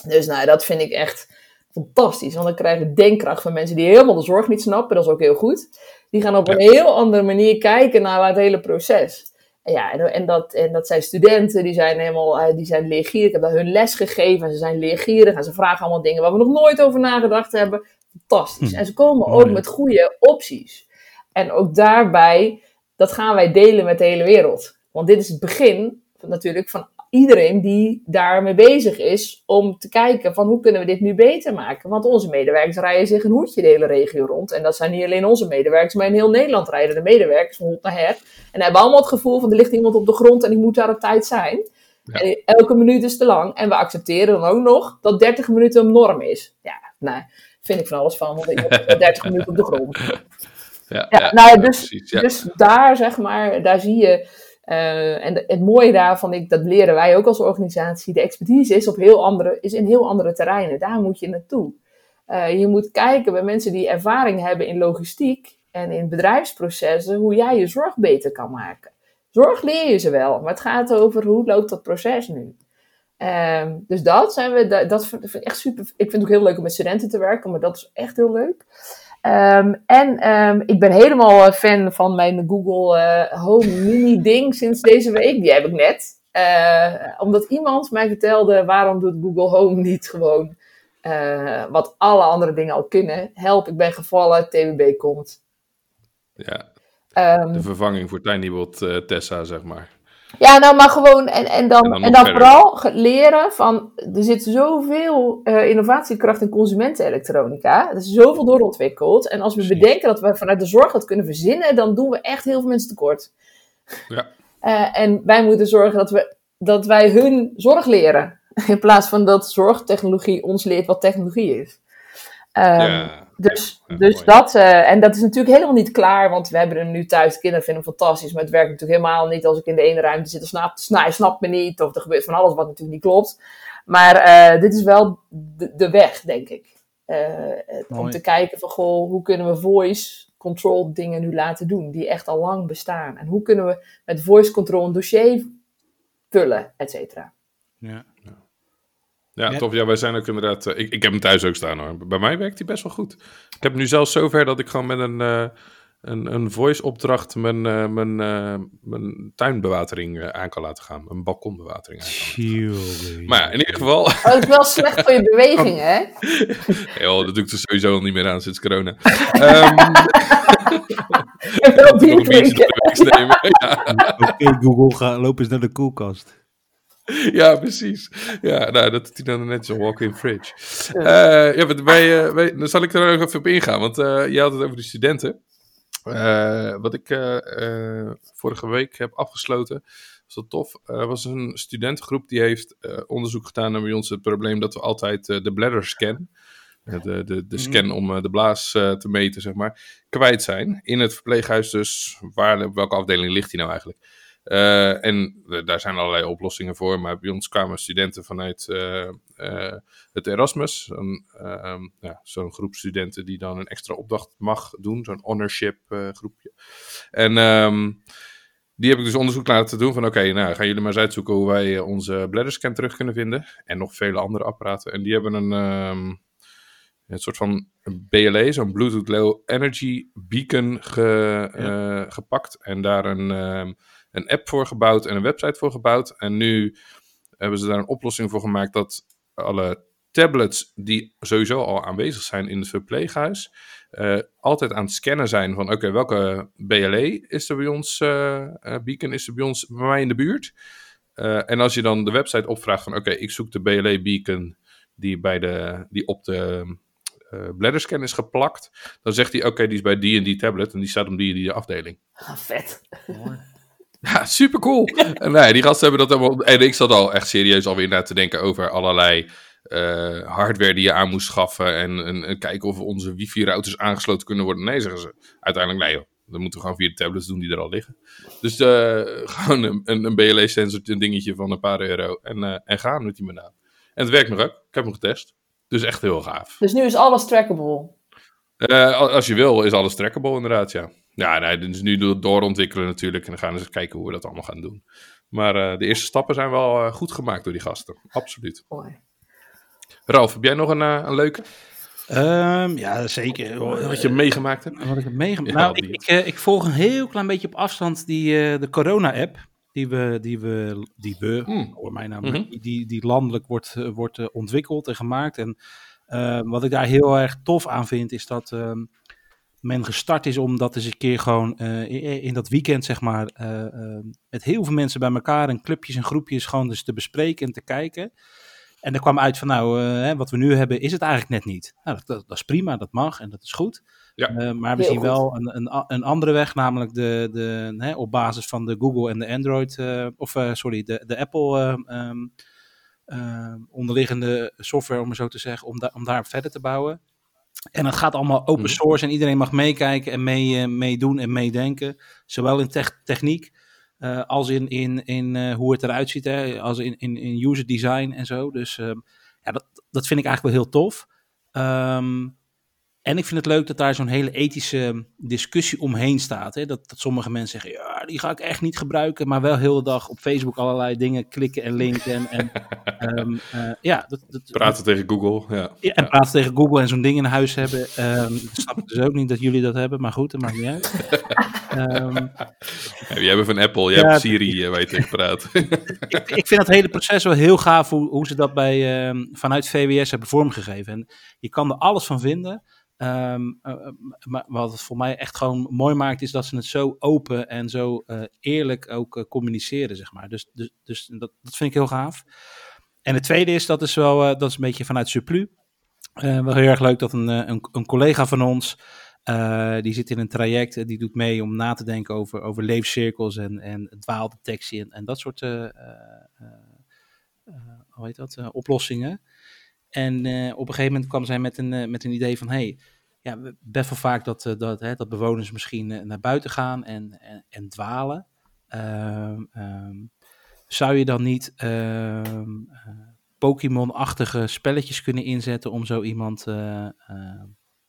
Dus nou, dat vind ik echt fantastisch. Want dan krijg je denkkracht van mensen die helemaal de zorg niet snappen. Dat is ook heel goed. Die gaan op een heel andere manier kijken naar het hele proces. En Ja, en, en, dat, en dat zijn studenten, die zijn helemaal eh, die zijn leergierig. Ik heb daar hun les gegeven en ze zijn leergierig. En ze vragen allemaal dingen waar we nog nooit over nagedacht hebben. Fantastisch. Hm, En ze komen mooi. ook met goede opties. En ook daarbij, dat gaan wij delen met de hele wereld. Want dit is het begin van, natuurlijk van iedereen die daarmee bezig is om te kijken van hoe kunnen we dit nu beter maken. Want onze medewerkers rijden zich een hoedje de hele regio rond. En dat zijn niet alleen onze medewerkers, maar in heel Nederland rijden de medewerkers van hond naar her. En hebben allemaal het gevoel van er ligt iemand op de grond en die moet daar op tijd zijn. Ja. En elke minuut is te lang. En we accepteren dan ook nog dat 30 minuten een norm is. Ja, nou, vind ik van alles van, want ik heb 30 minuten op de grond. Ja, Ja, nou ja, dus, precies. Ja. dus daar zeg maar, daar zie je. eh, en het mooie daarvan, ik, dat leren wij ook als organisatie. De expertise is, op heel andere, is in heel andere terreinen. Daar moet je naartoe. Eh, je moet kijken bij mensen die ervaring hebben in logistiek en in bedrijfsprocessen, hoe jij je zorg beter kan maken. Zorg leer je ze wel, maar het gaat over hoe loopt dat proces nu. Ehm, dus dat zijn we, dat, dat vind ik echt super. Ik vind het ook heel leuk om met studenten te werken, maar dat is echt heel leuk. Ehm, en ehm, ik ben helemaal eh, fan van mijn Google eh, Home Mini ding sinds deze week. Die heb ik net. Eh, omdat iemand mij vertelde, waarom doet Google Home niet gewoon wat alle andere dingen al kunnen. Help, ik ben gevallen, TWB komt. ja, Ehm, de vervanging voor TinyBot Tessa, zeg maar. Ja, nou, maar gewoon, en, en dan, En en dan vooral leren van, er zit zoveel eh, innovatiekracht in consumentenelektronica. Er is zoveel doorontwikkeld. En als we Precies. bedenken dat we vanuit de zorg dat kunnen verzinnen, dan doen we echt heel veel mensen tekort. Ja. Eh, en wij moeten zorgen dat, we, dat wij hun zorg leren. In plaats van dat zorgtechnologie ons leert wat technologie is. Ehm, ja, dus, ja, dus mooi. dat, eh, en dat is natuurlijk helemaal niet klaar, want we hebben hem nu thuis. De kinderen vinden hem fantastisch, maar het werkt natuurlijk helemaal niet als ik in de ene ruimte zit. Dan snapt, nou, hij snapt me niet, of er gebeurt van alles wat natuurlijk niet klopt. Maar eh, dit is wel de, de weg, denk ik. Eh, om te kijken van, goh, hoe kunnen we voice control dingen nu laten doen, die echt al lang bestaan. En hoe kunnen we met voice control een dossier vullen, et cetera. Ja. Ja, tof. Ja, wij zijn ook inderdaad... eh, ik, ik heb hem thuis ook staan hoor. Bij mij werkt hij best wel goed. Ik heb nu zelfs zover dat ik gewoon met een, eh, een, een voice opdracht mijn, eh, mijn, eh, mijn tuinbewatering eh, aan kan laten gaan. Mijn balkonbewatering aan kan laten gaan. Tjonge. Maar ja, in ieder geval... Oh, dat is wel slecht voor je beweging, hè? Joh, dat doe ik er sowieso al niet meer aan sinds corona. Ehm En wel bier een drinken. Ja. Oké, Google, ga, loop eens naar de koelkast. Ja, precies. Ja, nou, dat is dan net zo'n walk-in fridge. Ja, wat wij, wij, dan zal ik er nog even op ingaan, want eh, je had het over de studenten. Wat ik vorige week heb afgesloten, was dat tof, Er was een studentengroep die heeft onderzoek gedaan naar bij ons het probleem dat we altijd de bladder scan, de, de, de scan om de blaas te meten, zeg maar, kwijt zijn. In het verpleeghuis dus, waar, op welke afdeling ligt die nou eigenlijk? Eh, en daar zijn allerlei oplossingen voor, maar bij ons kwamen studenten vanuit eh, eh, het Erasmus, een, ehm, ja, zo'n groep studenten die dan een extra opdracht mag doen, zo'n ownership groepje. En ehm, die heb ik dus onderzoek laten doen van oké, nou gaan jullie maar eens uitzoeken hoe wij onze bladderscan terug kunnen vinden. En nog vele andere apparaten. En die hebben een, ehm, een soort van BLE, zo'n Bluetooth Low Energy Beacon ge, gepakt. En daar een, een app voor gebouwd en een website voor gebouwd. En nu hebben ze daar een oplossing voor gemaakt dat alle tablets die sowieso al aanwezig zijn in het verpleeghuis, eh, altijd aan het scannen zijn van oké, welke BLE is er bij ons, uh, beacon is er bij ons, bij mij in de buurt. en als je dan de website opvraagt van oké, ik zoek de BLE beacon die, bij de, die op de uh, bladderscan is geplakt, dan zegt hij oké, die is bij die en die tablet en die staat om die en die afdeling. Ah, vet. Ja, super cool. en nee, die gasten hebben dat allemaal. En ik zat al echt serieus alweer na te denken over allerlei uh, hardware die je aan moest schaffen. En, en, en kijken of onze wifi-routers aangesloten kunnen worden. Nee, zeggen ze. Uiteindelijk, nee joh. Dan moeten we gewoon via de tablets doen die er al liggen. Dus uh, gewoon een, een, een BLE-sensor, een dingetje van een paar euro. En, uh, en gaan met die banaan. En het werkt nog ook. Ik heb hem getest. Dus echt heel gaaf. Dus nu is alles trackable? als je wil, is alles trackable inderdaad, ja. Ja, nee, dus nu doorontwikkelen natuurlijk. En dan gaan we eens kijken hoe we dat allemaal gaan doen. Maar uh, de eerste stappen zijn wel uh, goed gemaakt door die gasten. Absoluut. Mooi. Ralf, heb jij nog een, uh, een leuke? Um, ja, zeker. Wat je meegemaakt hebt? Wat ik heb meegemaakt? Ja, nou, ik, ik, ik, volg een heel klein beetje op afstand die, de corona-app. Die we, die we, die we mm. hoor mij nou, mm -hmm. die, die landelijk wordt, wordt ontwikkeld en gemaakt. En wat ik daar heel erg tof aan vind, is dat... Um, men gestart is om dat eens een keer gewoon uh, in, dat weekend, zeg maar, uh, uh, met heel veel mensen bij elkaar en clubjes en groepjes gewoon dus te bespreken en te kijken. En er kwam uit van, nou, hè, wat we nu hebben, is het eigenlijk net niet. Nou, dat, dat, dat, is prima, dat mag en dat is goed. Ja. maar we zien wel een, een, een, andere weg, namelijk de, de, hè, op basis van de Google en de Android, of sorry, de, de Apple um, onderliggende software, om het zo te zeggen, om, da om daar verder te bouwen. En het gaat allemaal open source en iedereen mag meekijken en mee, uh, meedoen en meedenken. Zowel in te techniek uh, als in, in, in uh, hoe het eruit ziet, hè, als in, in, in user design en zo. Dus ja, dat, dat vind ik eigenlijk wel heel tof. Um, en ik vind het leuk dat daar zo'n hele ethische discussie omheen staat. Hè? Dat, dat sommige mensen zeggen, ja, die ga ik echt niet gebruiken. Maar wel heel de dag op Facebook allerlei dingen klikken en linken. En, um, uh, ja, dat, dat, praten tegen Google. Ja. ja en praten tegen Google en zo'n ding in huis hebben. Um, snap ik dus ook niet dat jullie dat hebben. Maar goed, dat maakt niet uit. um, ja, jij bent van Apple, jij hebt Siri waar je tegen praat. ik, ik, vind dat hele proces wel heel gaaf hoe, hoe ze dat bij, vanuit VWS hebben vormgegeven. En je kan er alles van vinden. Um, uh, maar wat het voor mij echt gewoon mooi maakt, is dat ze het zo open en zo uh, eerlijk ook communiceren, zeg maar. Dus, dus, dus dat, dat vind ik heel gaaf. En het tweede is, dat is wel, dat is een beetje vanuit Suplu. wel heel erg leuk dat een, een, een collega van ons, die zit in een traject die doet mee om na te denken over, over leefcirkels en, en dwaaldetectie en, en dat soort, hoe heet dat, oplossingen. En uh, op een gegeven moment kwam zij met een, uh, met een idee van: hey, ja, best wel vaak dat, uh, dat, hè, dat bewoners misschien naar buiten gaan en, en, en dwalen. Um, um, zou je dan niet um, Pokémon-achtige spelletjes kunnen inzetten om zo iemand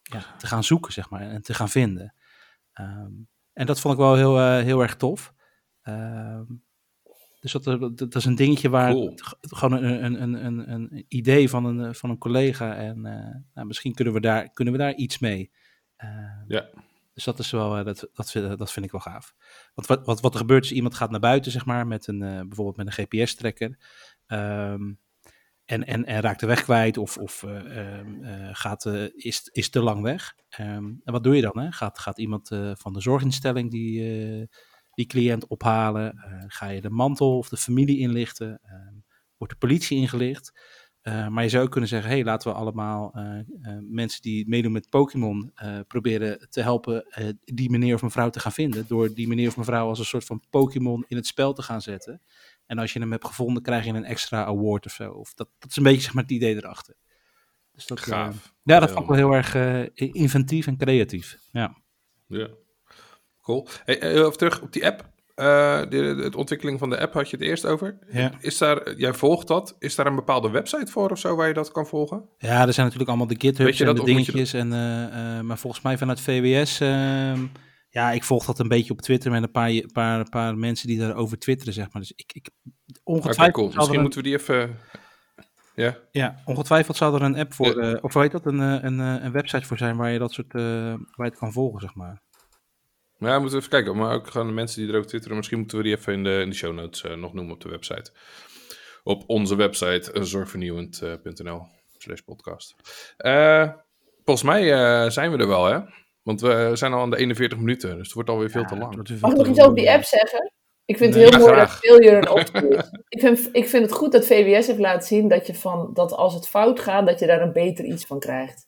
ja, te gaan zoeken, zeg maar, en te gaan vinden? en dat vond ik wel heel, heel erg tof. Dus dat, dat, is een dingetje waar cool. gewoon een, een, een, een, idee van een, van een collega. En uh, nou, misschien kunnen we, daar, kunnen we daar iets mee. Uh, ja. Dus dat is wel, uh, dat, dat, vind, dat vind ik wel gaaf. Want wat, wat, wat er gebeurt is, iemand gaat naar buiten, zeg maar, met een, bijvoorbeeld met een GPS-trekker. Um, en, en, en raakt de weg kwijt of, of um, gaat, is, is te lang weg. Um, en wat doe je dan? Hè? Gaat, gaat iemand van de zorginstelling die die cliënt ophalen? Uh, ga je de mantel of de familie inlichten? Uh, wordt de politie ingelicht? Uh, maar je zou ook kunnen zeggen, hey, laten we allemaal mensen die meedoen met Pokémon proberen te helpen die meneer of mevrouw te gaan vinden. Door die meneer of mevrouw als een soort van Pokémon in het spel te gaan zetten. En als je hem hebt gevonden, krijg je een extra award of zo. Of dat, dat is een beetje zeg maar, het idee erachter. Dus dat, Gaaf. ja, dat vond ik wel heel erg inventief en creatief. Ja. Ja. Cool. Hey, even terug op die app. Uh, de, de, de, ontwikkeling van de app had je het eerst over. Ja. Is daar, jij volgt dat. Is daar een bepaalde website voor of zo waar je dat kan volgen? Ja, er zijn natuurlijk allemaal de GitHubs en de dingetjes. En, uh, uh, maar volgens mij vanuit VWS ehm, ja, ik volg dat een beetje op Twitter met een paar, paar, paar mensen die daarover twitteren, zeg maar. Dus ik, ik ongetwijfeld. Cool. Misschien moeten we die even. Ja. Ja, ongetwijfeld zou er een app voor, of hoe heet dat, een, een, een website voor zijn waar je dat soort, waar je het kan volgen, zeg maar. Ja, we moeten even kijken. Maar ook gewoon de mensen die erover twitteren, misschien moeten we die even in de, in de show notes uh, nog noemen op de website. Op onze website, uh, zorgvernieuwend.nl slash podcast. volgens mij zijn we er wel, hè? Want we zijn al aan de 41 minuten, dus het wordt alweer veel ja, te lang. Mag ik nog iets over die app zeggen? Ik vind het heel mooi graag. dat Failure een optie is. ik, vind, ik vind het goed dat VWS heeft laten zien dat, je van, dat als het fout gaat, dat je daar een beter iets van krijgt.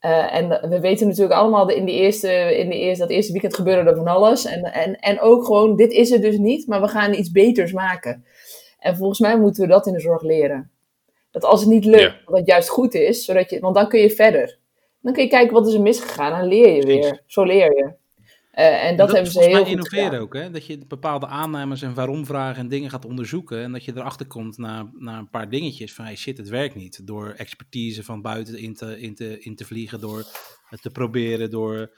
Uh, en we weten natuurlijk allemaal, in, die eerste, in de eerste, dat eerste weekend gebeurde er van alles. En, en, en ook gewoon, dit is het dus niet, maar we gaan iets beters maken. En volgens mij moeten we dat in de zorg leren. Dat als het niet lukt, dat het juist goed is, zodat je, want dan kun je verder. Dan kun je kijken wat is er misgegaan en leer je weer. Zo leer je. Uh, en dat, dat hebben ze heel goed innoveren ook, hè? Dat je bepaalde aannames en waarom vragen en dingen gaat onderzoeken. En dat je erachter komt na, na een paar dingetjes van, hey shit, het werkt niet. Door expertise van buiten in te, in te, in te vliegen, door het te proberen, door,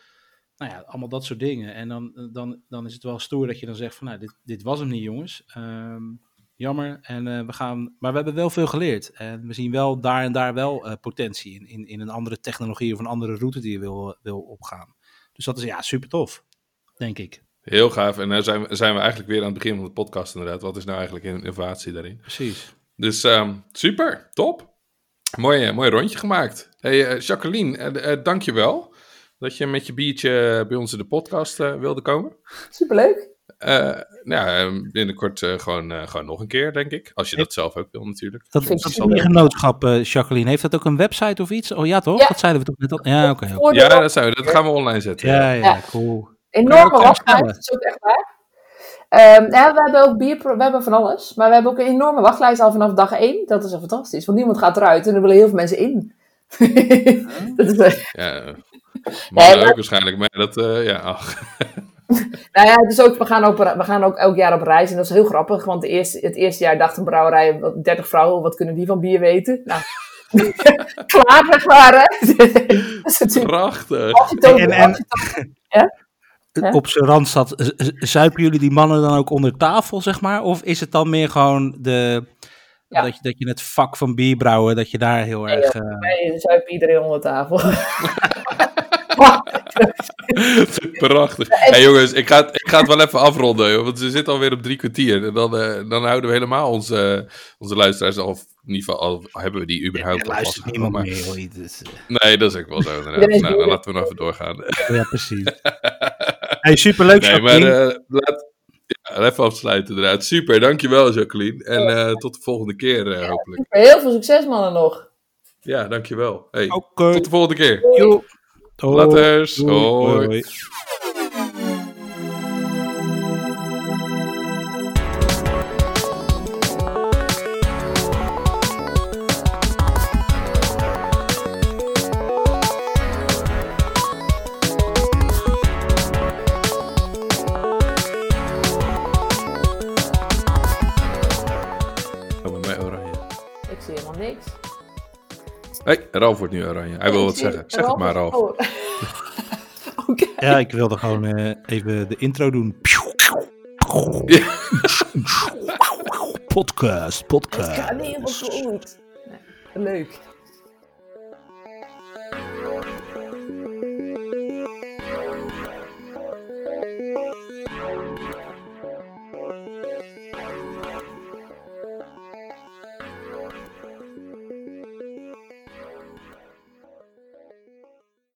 nou ja, allemaal dat soort dingen. En dan, dan, dan is het wel stoer dat je dan zegt van, nou, dit, dit was hem niet, jongens. Um, jammer. En uh, we gaan, maar we hebben wel veel geleerd. En we zien wel daar en daar wel uh, potentie in, in, in een andere technologie of een andere route die je wil, wil opgaan. Dus dat is ja, super tof denk ik. Heel gaaf. En dan zijn we, zijn we eigenlijk weer aan het begin van de podcast inderdaad. Wat is nou eigenlijk innovatie daarin? Precies. Dus um, super, top. Mooi, mooi rondje gemaakt. Hey uh, Jacqueline, uh, uh, dankjewel dat je met je biertje bij ons in de podcast wilde komen. Superleuk. nou, binnenkort gewoon, gewoon nog een keer, denk ik. Als je dat zelf ook wil, natuurlijk. Dat, dat, dat genootschap, Jacqueline, heeft dat ook een website of iets? Oh ja, toch? Ja. Dat zeiden we toch net al? Ja, oké. Okay, ja, dat, zijn we, dat gaan we online zetten. Ja, ja, ja. cool. Enorme wachtlijst, dat is ook echt waar. Um, ja, we hebben ook bier, we hebben van alles. Maar we hebben ook een enorme wachtlijst al vanaf dag één. Dat is fantastisch, want niemand gaat eruit en er willen heel veel mensen in. dat is, uh... Ja, mannen ook waarschijnlijk, maar dat, uh, ja, ach. nou ja, dus ook, we, gaan ook, we gaan ook elk jaar op reis en dat is heel grappig, want het eerste, het eerste jaar dacht een brouwerij, 30 vrouwen, wat kunnen die van bier weten? Nou, klaar, zeg maar, hè? dat is Prachtig. En, en, ja? Op zijn rand zat. Zuipen jullie die mannen dan ook onder tafel, zeg maar? Of is het dan meer gewoon de, dat, je, dat je het vak van bierbrouwen, dat je daar heel nee, erg... Uh... Nee, zuipen iedereen onder tafel. Prachtig. Hey jongens, ik ga, het, ik ga het wel even afronden, want ze zitten alweer op drie kwartier. En dan, uh, dan houden we helemaal onze, onze luisteraars al, in ieder geval, al hebben we die überhaupt ja, luistert al niemand maar... meer. Dus. Nee, dat is ook wel zo nou, dan laten we nog even doorgaan. ja, precies. hey, superleuk. Nee, maar uh, laat, ja, even afsluiten inderdaad. Super, dankjewel Jacqueline. En uh, tot de volgende keer uh, hopelijk. Heel veel succes mannen nog. Ja, dankjewel. Hey, okay. Tot de volgende keer. Doei. Laters. Hoi. Hoi. Hey, Ralf wordt nu oranje. Hij wil wat zeggen. Zeg het maar, Ralf. Oh. okay. Ja, ik wilde gewoon uh, even de intro doen. Ja. podcast, podcast. Het gaat niet helemaal goed. Nee, leuk.